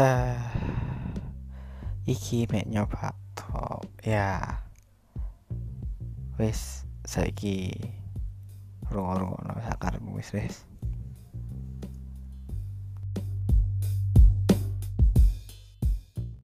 Eh, iki mek nyoba to ya. Wis saiki rungokno sakarepmu wis wis.